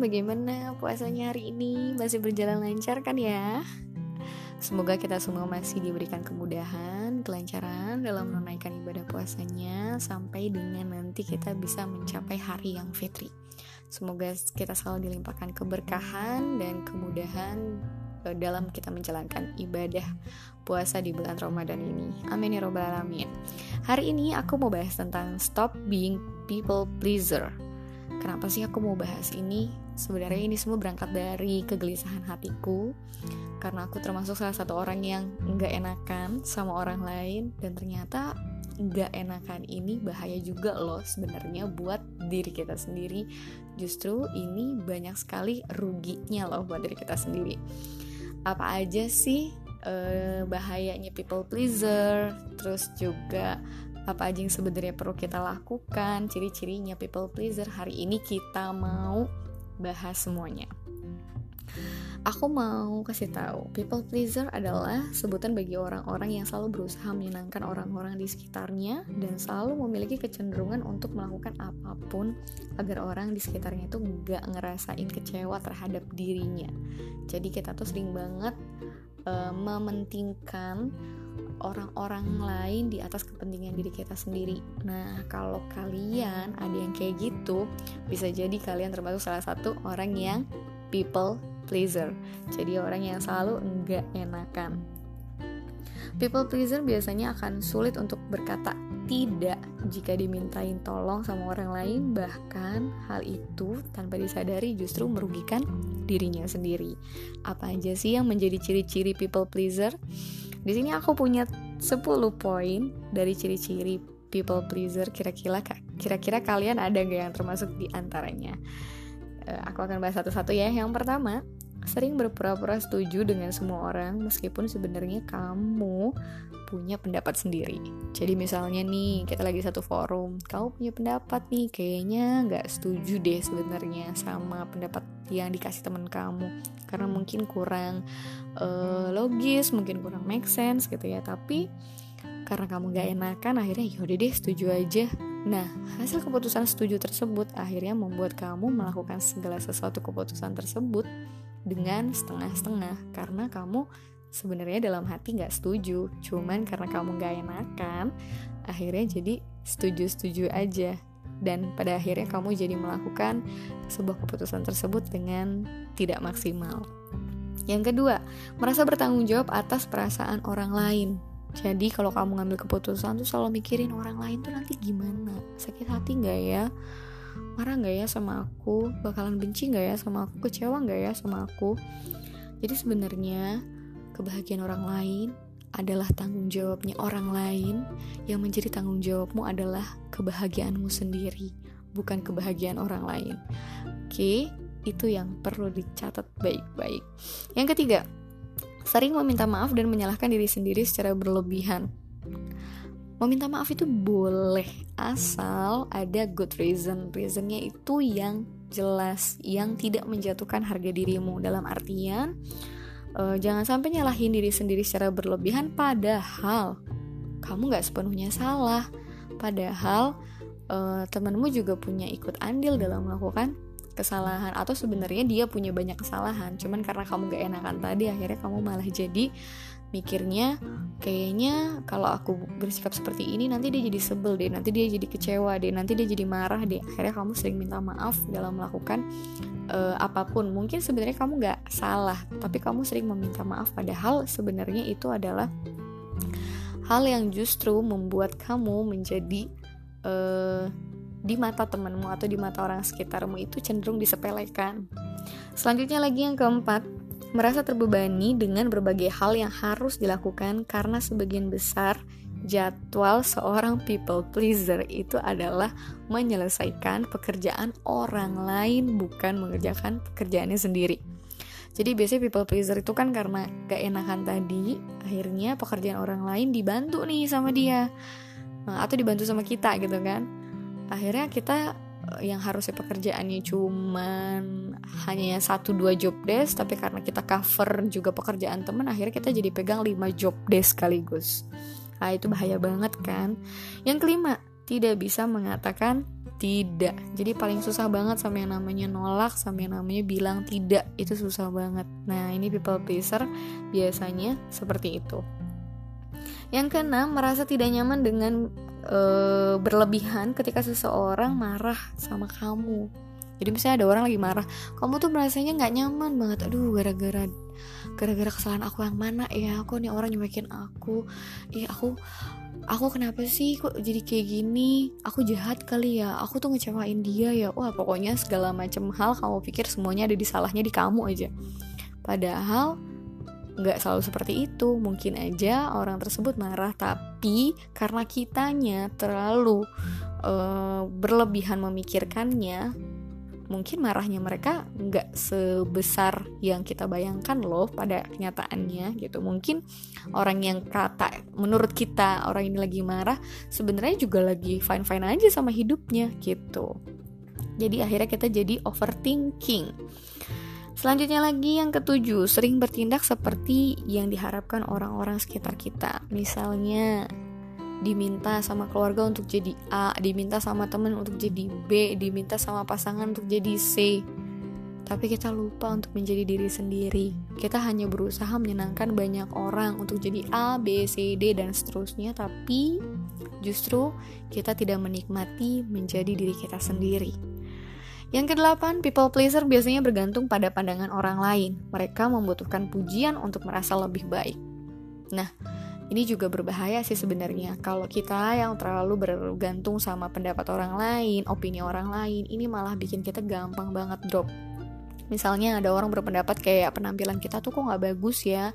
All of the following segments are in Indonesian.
bagaimana puasanya hari ini? Masih berjalan lancar kan ya? Semoga kita semua masih diberikan kemudahan, kelancaran dalam menunaikan ibadah puasanya sampai dengan nanti kita bisa mencapai hari yang fitri. Semoga kita selalu dilimpahkan keberkahan dan kemudahan eh, dalam kita menjalankan ibadah puasa di bulan Ramadan ini. Amin ya robbal alamin. Hari ini aku mau bahas tentang stop being people pleaser. Kenapa sih aku mau bahas ini? Sebenarnya ini semua berangkat dari kegelisahan hatiku. Karena aku termasuk salah satu orang yang nggak enakan sama orang lain. Dan ternyata nggak enakan ini bahaya juga loh sebenarnya buat diri kita sendiri. Justru ini banyak sekali ruginya loh buat diri kita sendiri. Apa aja sih eh, bahayanya people pleaser? Terus juga apa aja yang sebenarnya perlu kita lakukan? Ciri-cirinya people pleaser. Hari ini kita mau bahas semuanya Aku mau kasih tahu, people pleaser adalah sebutan bagi orang-orang yang selalu berusaha menyenangkan orang-orang di sekitarnya dan selalu memiliki kecenderungan untuk melakukan apa pun agar orang di sekitarnya itu gak ngerasain kecewa terhadap dirinya. Jadi kita tuh sering banget uh, mementingkan orang-orang lain di atas kepentingan diri kita sendiri. Nah, kalau kalian ada yang kayak gitu, bisa jadi kalian termasuk salah satu orang yang people pleaser. Jadi orang yang selalu enggak enakan. People pleaser biasanya akan sulit untuk berkata tidak jika dimintain tolong sama orang lain, bahkan hal itu tanpa disadari justru merugikan dirinya sendiri. Apa aja sih yang menjadi ciri-ciri people pleaser? Di sini aku punya 10 poin dari ciri-ciri people pleaser kira-kira kira-kira kalian ada gak yang termasuk di antaranya? Eh, aku akan bahas satu-satu ya. Yang pertama, sering berpura-pura setuju dengan semua orang meskipun sebenarnya kamu punya pendapat sendiri. Jadi misalnya nih kita lagi satu forum, kamu punya pendapat nih kayaknya nggak setuju deh sebenarnya sama pendapat yang dikasih teman kamu karena mungkin kurang uh, logis, mungkin kurang make sense gitu ya. Tapi karena kamu gak enakan akhirnya yaudah deh setuju aja Nah, hasil keputusan setuju tersebut akhirnya membuat kamu melakukan segala sesuatu keputusan tersebut dengan setengah-setengah. Karena kamu sebenarnya dalam hati nggak setuju. Cuman karena kamu nggak enakan akhirnya jadi setuju-setuju aja. Dan pada akhirnya kamu jadi melakukan sebuah keputusan tersebut dengan tidak maksimal. Yang kedua merasa bertanggung jawab atas perasaan orang lain. Jadi kalau kamu ngambil keputusan tuh selalu mikirin orang lain tuh nanti gimana? Sakit hati nggak ya marah nggak ya sama aku? Bakalan benci nggak ya sama aku? Kecewa nggak ya sama aku? Jadi sebenarnya kebahagiaan orang lain adalah tanggung jawabnya orang lain. Yang menjadi tanggung jawabmu adalah kebahagiaanmu sendiri bukan kebahagiaan orang lain. Oke itu yang perlu dicatat baik-baik. Yang ketiga sering meminta maaf dan menyalahkan diri sendiri secara berlebihan meminta maaf itu boleh asal ada good reason. Reasonnya itu yang jelas yang tidak menjatuhkan harga dirimu. Dalam artian uh, jangan sampai nyalahin diri sendiri secara berlebihan padahal kamu nggak sepenuhnya salah. Padahal uh, temanmu juga punya ikut andil dalam melakukan kesalahan atau sebenarnya dia punya banyak kesalahan. Cuman karena kamu gak enakan tadi akhirnya kamu malah jadi mikirnya kayaknya kalau aku bersikap seperti ini nanti dia jadi sebel deh nanti dia jadi kecewa deh nanti dia jadi marah deh. Akhirnya kamu sering minta maaf dalam melakukan uh, apa pun. Mungkin sebenarnya kamu nggak salah tapi kamu sering meminta maaf. Padahal sebenarnya itu adalah hal yang justru membuat kamu menjadi uh, di mata temanmu atau di mata orang sekitarmu itu cenderung disepelekan. Selanjutnya lagi yang keempat, merasa terbebani dengan berbagai hal yang harus dilakukan karena sebagian besar jadwal seorang people pleaser itu adalah menyelesaikan pekerjaan orang lain bukan mengerjakan pekerjaannya sendiri. Jadi biasanya people pleaser itu kan karena gak enakan tadi, akhirnya pekerjaan orang lain dibantu nih sama dia. Nah, atau dibantu sama kita gitu kan. Akhirnya kita yang harusnya pekerjaannya cuman hanya satu dua job desk tapi karena kita cover juga pekerjaan teman akhirnya kita jadi pegang lima job desk sekaligus. Nah itu bahaya banget kan? Yang kelima tidak bisa mengatakan tidak. Jadi paling susah banget sama yang namanya nolak sama yang namanya bilang tidak itu susah banget. Nah ini people pleaser biasanya seperti itu. Yang keenam merasa tidak nyaman dengan e, berlebihan ketika seseorang marah sama kamu. Jadi misalnya ada orang lagi marah kamu tuh merasanya nggak nyaman banget. Aduh gara-gara gara-gara kesalahan aku yang mana ya? Aku nih orang nyuekin aku? Ih aku aku kenapa sih kok jadi kayak gini? Aku jahat kali ya? Aku tuh ngecewain dia ya? Wah pokoknya segala macam hal kamu pikir semuanya ada di salahnya di kamu aja. Padahal nggak selalu seperti itu. Mungkin aja orang tersebut marah tapi karena kitanya terlalu uh, berlebihan memikirkannya mungkin marahnya mereka nggak sebesar yang kita bayangkan loh pada kenyataannya gitu. Mungkin orang yang kata menurut kita orang ini lagi marah sebenarnya juga lagi fine fine aja sama hidupnya gitu. Jadi akhirnya kita jadi overthinking Selanjutnya lagi yang ketujuh, sering bertindak seperti yang diharapkan orang-orang sekitar kita. Misalnya, diminta sama keluarga untuk jadi A, diminta sama temen untuk jadi B, diminta sama pasangan untuk jadi C. Tapi kita lupa untuk menjadi diri sendiri. Kita hanya berusaha menyenangkan banyak orang untuk jadi A, B, C, D, dan seterusnya. Tapi justru kita tidak menikmati menjadi diri kita sendiri. Yang kedelapan, people pleaser biasanya bergantung pada pandangan orang lain. Mereka membutuhkan pujian untuk merasa lebih baik. Nah, ini juga berbahaya sih sebenarnya kalau kita yang terlalu bergantung sama pendapat orang lain, opini orang lain, ini malah bikin kita gampang banget drop. Misalnya ada orang berpendapat kayak penampilan kita tuh kok nggak bagus ya,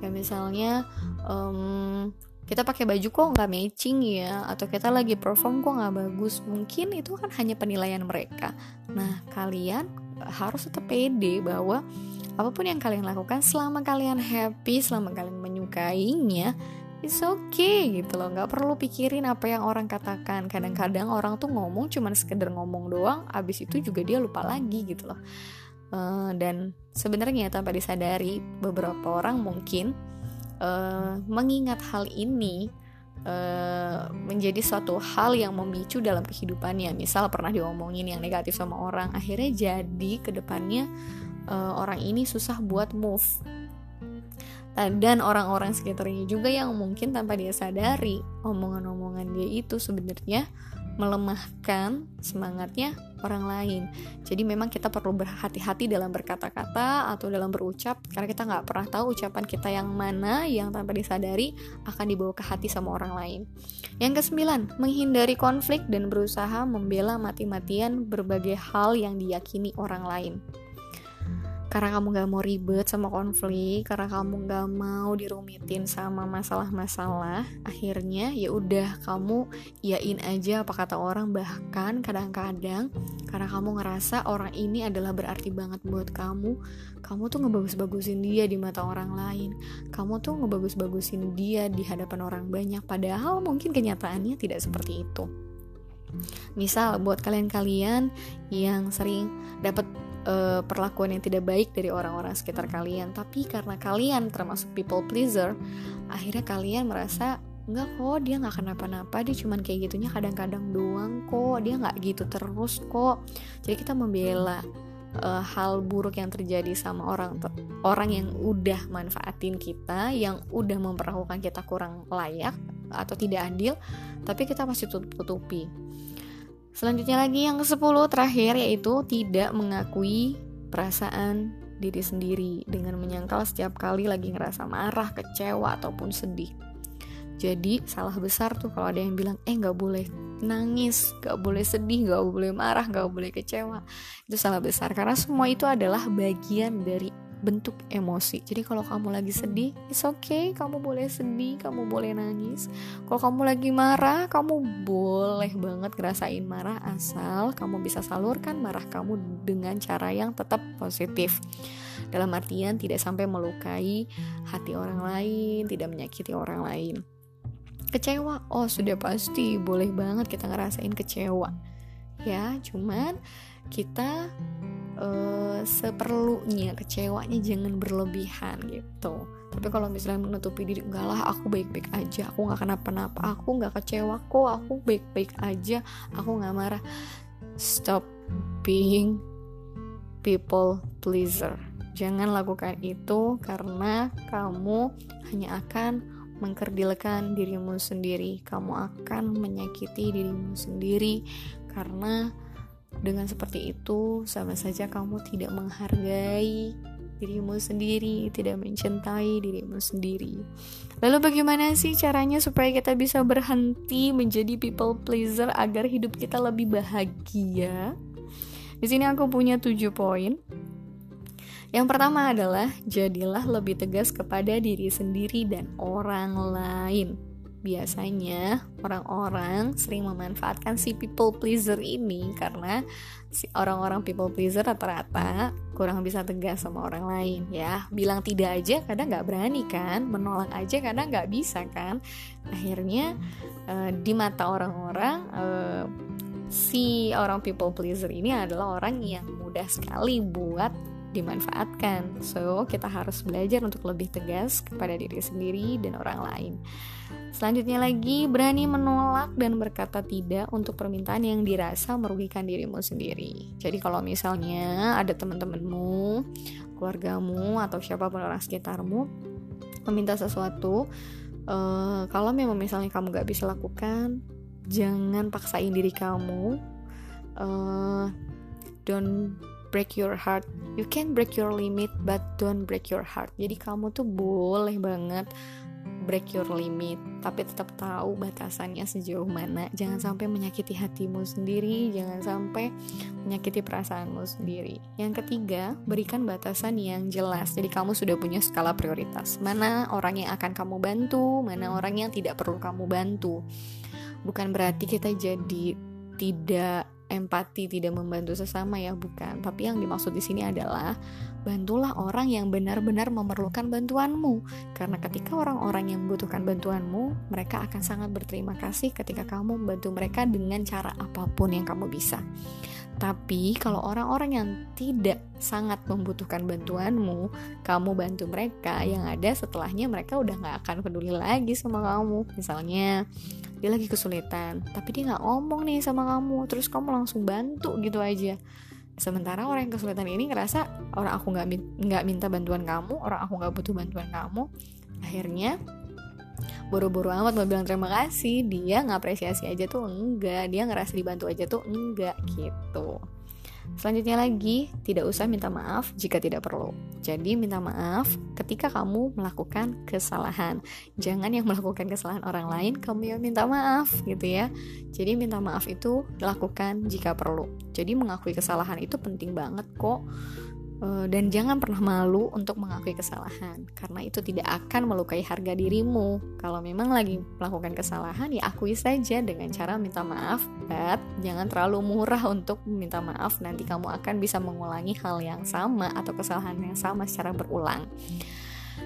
kayak misalnya um, kita pakai baju kok nggak matching ya atau kita lagi perform kok nggak bagus. Mungkin itu kan hanya penilaian mereka. Nah kalian harus tetap pede bahwa apa pun yang kalian lakukan selama kalian happy selama kalian menyukainya it's okay gitu loh. Nggak perlu pikirin apa yang orang katakan. Kadang-kadang orang tuh ngomong cuman sekedar ngomong doang abis itu juga dia lupa lagi gitu loh. Uh, dan sebenarnya tanpa disadari beberapa orang mungkin uh, mengingat hal ini Uh, menjadi suatu hal yang memicu dalam kehidupannya. Misal pernah diomongin yang negatif sama orang akhirnya jadi ke depannya uh, orang ini susah buat move. Dan orang-orang sekitarnya juga yang mungkin tanpa dia sadari omongan-omongan dia itu sebenarnya melemahkan semangatnya orang lain. Jadi memang kita perlu berhati-hati dalam berkata-kata atau dalam berucap karena kita nggak pernah tahu ucapan kita yang mana yang tanpa disadari akan dibawa ke hati sama orang lain. Yang kesembilan, menghindari konflik dan berusaha membela mati-matian berbagai hal yang diyakini orang lain karena kamu gak mau ribet sama konflik karena kamu gak mau dirumitin sama masalah-masalah akhirnya ya udah kamu yain aja apa kata orang. Bahkan kadang-kadang karena kamu ngerasa orang ini adalah berarti banget buat kamu kamu tuh ngebagus-bagusin dia di mata orang lain. Kamu tuh ngebagus-bagusin dia di hadapan orang banyak. Padahal mungkin kenyataannya tidak seperti itu. Misal buat kalian-kalian yang sering dapat uh, perlakuan yang tidak baik dari orang-orang sekitar kalian tapi karena kalian termasuk people pleaser akhirnya kalian merasa Enggak kok, dia nggak kenapa-napa, dia cuman kayak gitunya kadang-kadang doang kok, dia nggak gitu terus kok. Jadi kita membela uh, hal buruk yang terjadi sama orang orang yang udah manfaatin kita, yang udah memperlakukan kita kurang layak atau tidak adil, tapi kita masih tutup-tutupi. Selanjutnya lagi yang ke-10 terakhir yaitu tidak mengakui perasaan diri sendiri dengan menyangkal setiap kali lagi ngerasa marah, kecewa ataupun sedih. Jadi salah besar tuh kalau ada yang bilang eh nggak boleh nangis, nggak boleh sedih, nggak boleh marah, nggak boleh kecewa. Itu salah besar karena semua itu adalah bagian dari bentuk emosi. Jadi kalau kamu lagi sedih, it's okay, kamu boleh sedih, kamu boleh nangis. Kalau kamu lagi marah, kamu boleh banget ngerasain marah asal kamu bisa salurkan marah kamu dengan cara yang tetap positif. Dalam artian tidak sampai melukai hati orang lain, tidak menyakiti orang lain. Kecewa, oh sudah pasti boleh banget kita ngerasain kecewa. Ya, cuman kita uh, seperlunya kecewanya jangan berlebihan gitu tapi kalau misalnya menutupi diri enggak lah aku baik-baik aja aku nggak kenapa-napa aku nggak kecewa kok aku baik-baik aja aku nggak marah stop being people pleaser. Jangan lakukan itu karena kamu hanya akan mengkerdilkan dirimu sendiri. Kamu akan menyakiti dirimu sendiri karena dengan seperti itu sama saja kamu tidak menghargai dirimu sendiri, tidak mencintai dirimu sendiri. Lalu bagaimana sih caranya supaya kita bisa berhenti menjadi people pleaser agar hidup kita lebih bahagia? Di sini aku punya tujuh poin. Yang pertama adalah jadilah lebih tegas kepada diri sendiri dan orang lain biasanya orang-orang sering memanfaatkan si people pleaser ini karena si orang-orang people pleaser rata-rata kurang bisa tegas sama orang lain ya bilang tidak aja kadang nggak berani kan menolak aja kadang nggak bisa kan akhirnya uh, di mata orang-orang uh, si orang people pleaser ini adalah orang yang mudah sekali buat dimanfaatkan. So, kita harus belajar untuk lebih tegas kepada diri sendiri dan orang lain. Selanjutnya lagi, berani menolak dan berkata tidak untuk permintaan yang dirasa merugikan dirimu sendiri. Jadi kalau misalnya ada teman-temanmu, keluargamu, atau siapa pun orang sekitarmu meminta sesuatu, uh, kalau memang misalnya kamu gak bisa lakukan, jangan paksain diri kamu. Uh, don't break your heart. You can break your limit, but don't break your heart. Jadi kamu tuh boleh banget break your limit, tapi tetap tahu batasannya sejauh mana. Jangan sampai menyakiti hatimu sendiri, jangan sampai menyakiti perasaanmu sendiri. Yang ketiga, berikan batasan yang jelas. Jadi kamu sudah punya skala prioritas. Mana orang yang akan kamu bantu, mana orang yang tidak perlu kamu bantu. Bukan berarti kita jadi tidak empati tidak membantu sesama ya bukan. Tapi yang dimaksud di sini adalah bantulah orang yang benar-benar memerlukan bantuanmu. Karena ketika orang-orang yang membutuhkan bantuanmu mereka akan sangat berterima kasih ketika kamu membantu mereka dengan cara apa pun yang kamu bisa tapi kalau orang-orang yang tidak sangat membutuhkan bantuanmu, kamu bantu mereka, yang ada setelahnya mereka udah gak akan peduli lagi sama kamu. Misalnya, dia lagi kesulitan tapi dia nggak ngomong nih sama kamu terus kamu langsung bantu gitu aja sementara orang yang kesulitan ini ngerasa orang aku nggak nggak minta bantuan kamu orang aku nggak butuh bantuan kamu akhirnya buru-buru amat mau bilang terima kasih dia ngapresiasi aja tuh enggak dia ngerasa dibantu aja tuh enggak gitu Selanjutnya lagi, tidak usah minta maaf jika tidak perlu. Jadi minta maaf ketika kamu melakukan kesalahan. Jangan yang melakukan kesalahan orang lain kamu yang minta maaf gitu ya. Jadi minta maaf itu lakukan jika perlu. Jadi mengakui kesalahan itu penting banget kok dan jangan pernah malu untuk mengakui kesalahan karena itu tidak akan melukai harga dirimu. Kalau memang lagi melakukan kesalahan ya akui saja dengan cara minta maaf but jangan terlalu murah untuk meminta maaf. Nanti kamu akan bisa mengulangi hal yang sama atau kesalahan yang sama secara berulang.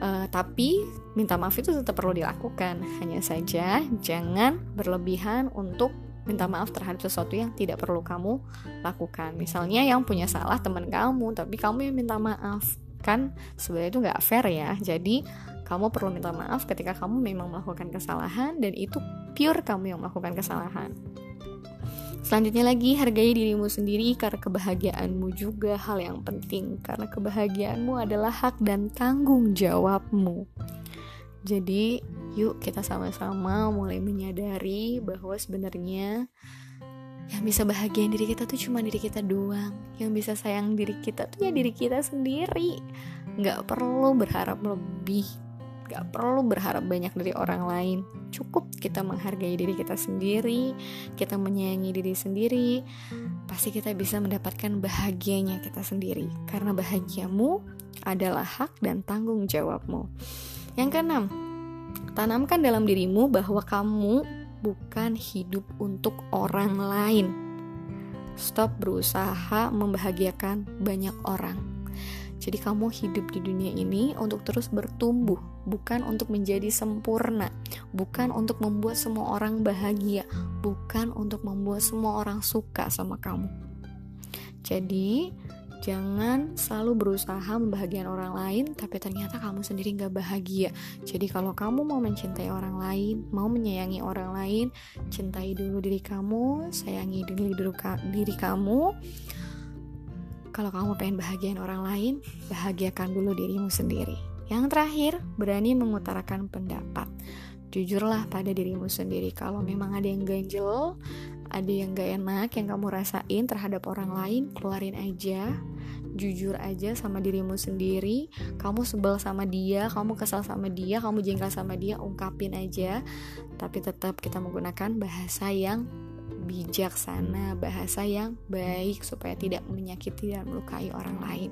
Uh, tapi minta maaf itu tetap perlu dilakukan. Hanya saja jangan berlebihan untuk minta maaf terhadap sesuatu yang tidak perlu kamu lakukan. Misalnya yang punya salah teman kamu, tapi kamu yang minta maaf. Kan sebenarnya itu nggak fair ya. Jadi kamu perlu minta maaf ketika kamu memang melakukan kesalahan dan itu pure kamu yang melakukan kesalahan. Selanjutnya lagi, hargai dirimu sendiri karena kebahagiaanmu juga hal yang penting. Karena kebahagiaanmu adalah hak dan tanggung jawabmu. Jadi, yuk kita sama-sama mulai menyadari bahwa sebenarnya yang bisa bahagiain diri kita tuh cuma diri kita doang. Yang bisa sayang diri kita tuh ya diri kita sendiri. Gak perlu berharap lebih. Gak perlu berharap banyak dari orang lain. Cukup kita menghargai diri kita sendiri, kita menyayangi diri sendiri. Pasti kita bisa mendapatkan bahagianya kita sendiri. Karena bahagiamu adalah hak dan tanggung jawabmu. Yang keenam, tanamkan dalam dirimu bahwa kamu bukan hidup untuk orang lain. Stop berusaha membahagiakan banyak orang. Jadi kamu hidup di dunia ini untuk terus bertumbuh, bukan untuk menjadi sempurna, bukan untuk membuat semua orang bahagia, bukan untuk membuat semua orang suka sama kamu. Jadi, Jangan selalu berusaha membahagiakan orang lain, tapi ternyata kamu sendiri gak bahagia. Jadi kalau kamu mau mencintai orang lain, mau menyayangi orang lain, cintai dulu diri kamu, sayangi dulu diri kamu. Kalau kamu pengen bahagiain orang lain, bahagiakan dulu dirimu sendiri. Yang terakhir, berani mengutarakan pendapat jujurlah pada dirimu sendiri kalau memang ada yang ganjel ada yang gak enak yang kamu rasain terhadap orang lain keluarin aja. Jujur aja sama dirimu sendiri. Kamu sebel sama dia kamu kesal sama dia kamu jengkel sama dia ungkapin aja. Tapi tetap kita menggunakan bahasa yang bijaksana bahasa yang baik supaya tidak menyakiti dan melukai orang lain.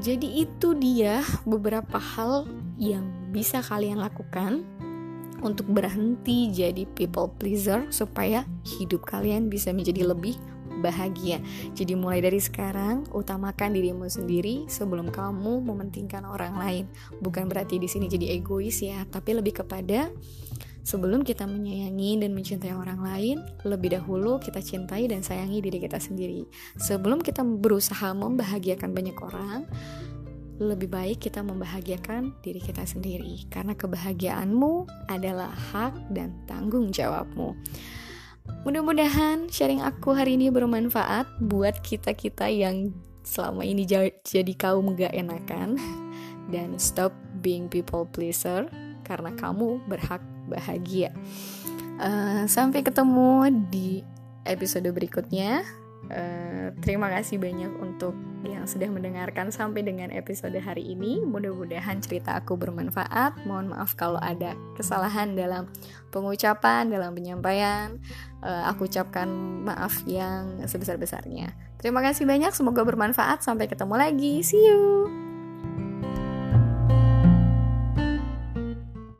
Jadi itu dia beberapa hal yang bisa kalian lakukan untuk berhenti jadi people pleaser supaya hidup kalian bisa menjadi lebih bahagia. Jadi mulai dari sekarang utamakan dirimu sendiri sebelum kamu mementingkan orang lain. Bukan berarti di sini jadi egois ya, tapi lebih kepada sebelum kita menyayangi dan mencintai orang lain, lebih dahulu kita cintai dan sayangi diri kita sendiri. Sebelum kita berusaha membahagiakan banyak orang, lebih baik kita membahagiakan diri kita sendiri karena kebahagiaanmu adalah hak dan tanggung jawabmu. Mudah-mudahan sharing aku hari ini bermanfaat buat kita-kita yang selama ini jadi kaum gak enakan dan stop being people pleaser karena kamu berhak bahagia. Uh, sampai ketemu di episode berikutnya. Uh, terima kasih banyak untuk yang sudah mendengarkan sampai dengan episode hari ini. Mudah-mudahan cerita aku bermanfaat. Mohon maaf kalau ada kesalahan dalam pengucapan, dalam penyampaian. Uh, aku ucapkan maaf yang sebesar-besarnya. Terima kasih banyak, semoga bermanfaat. Sampai ketemu lagi. See you.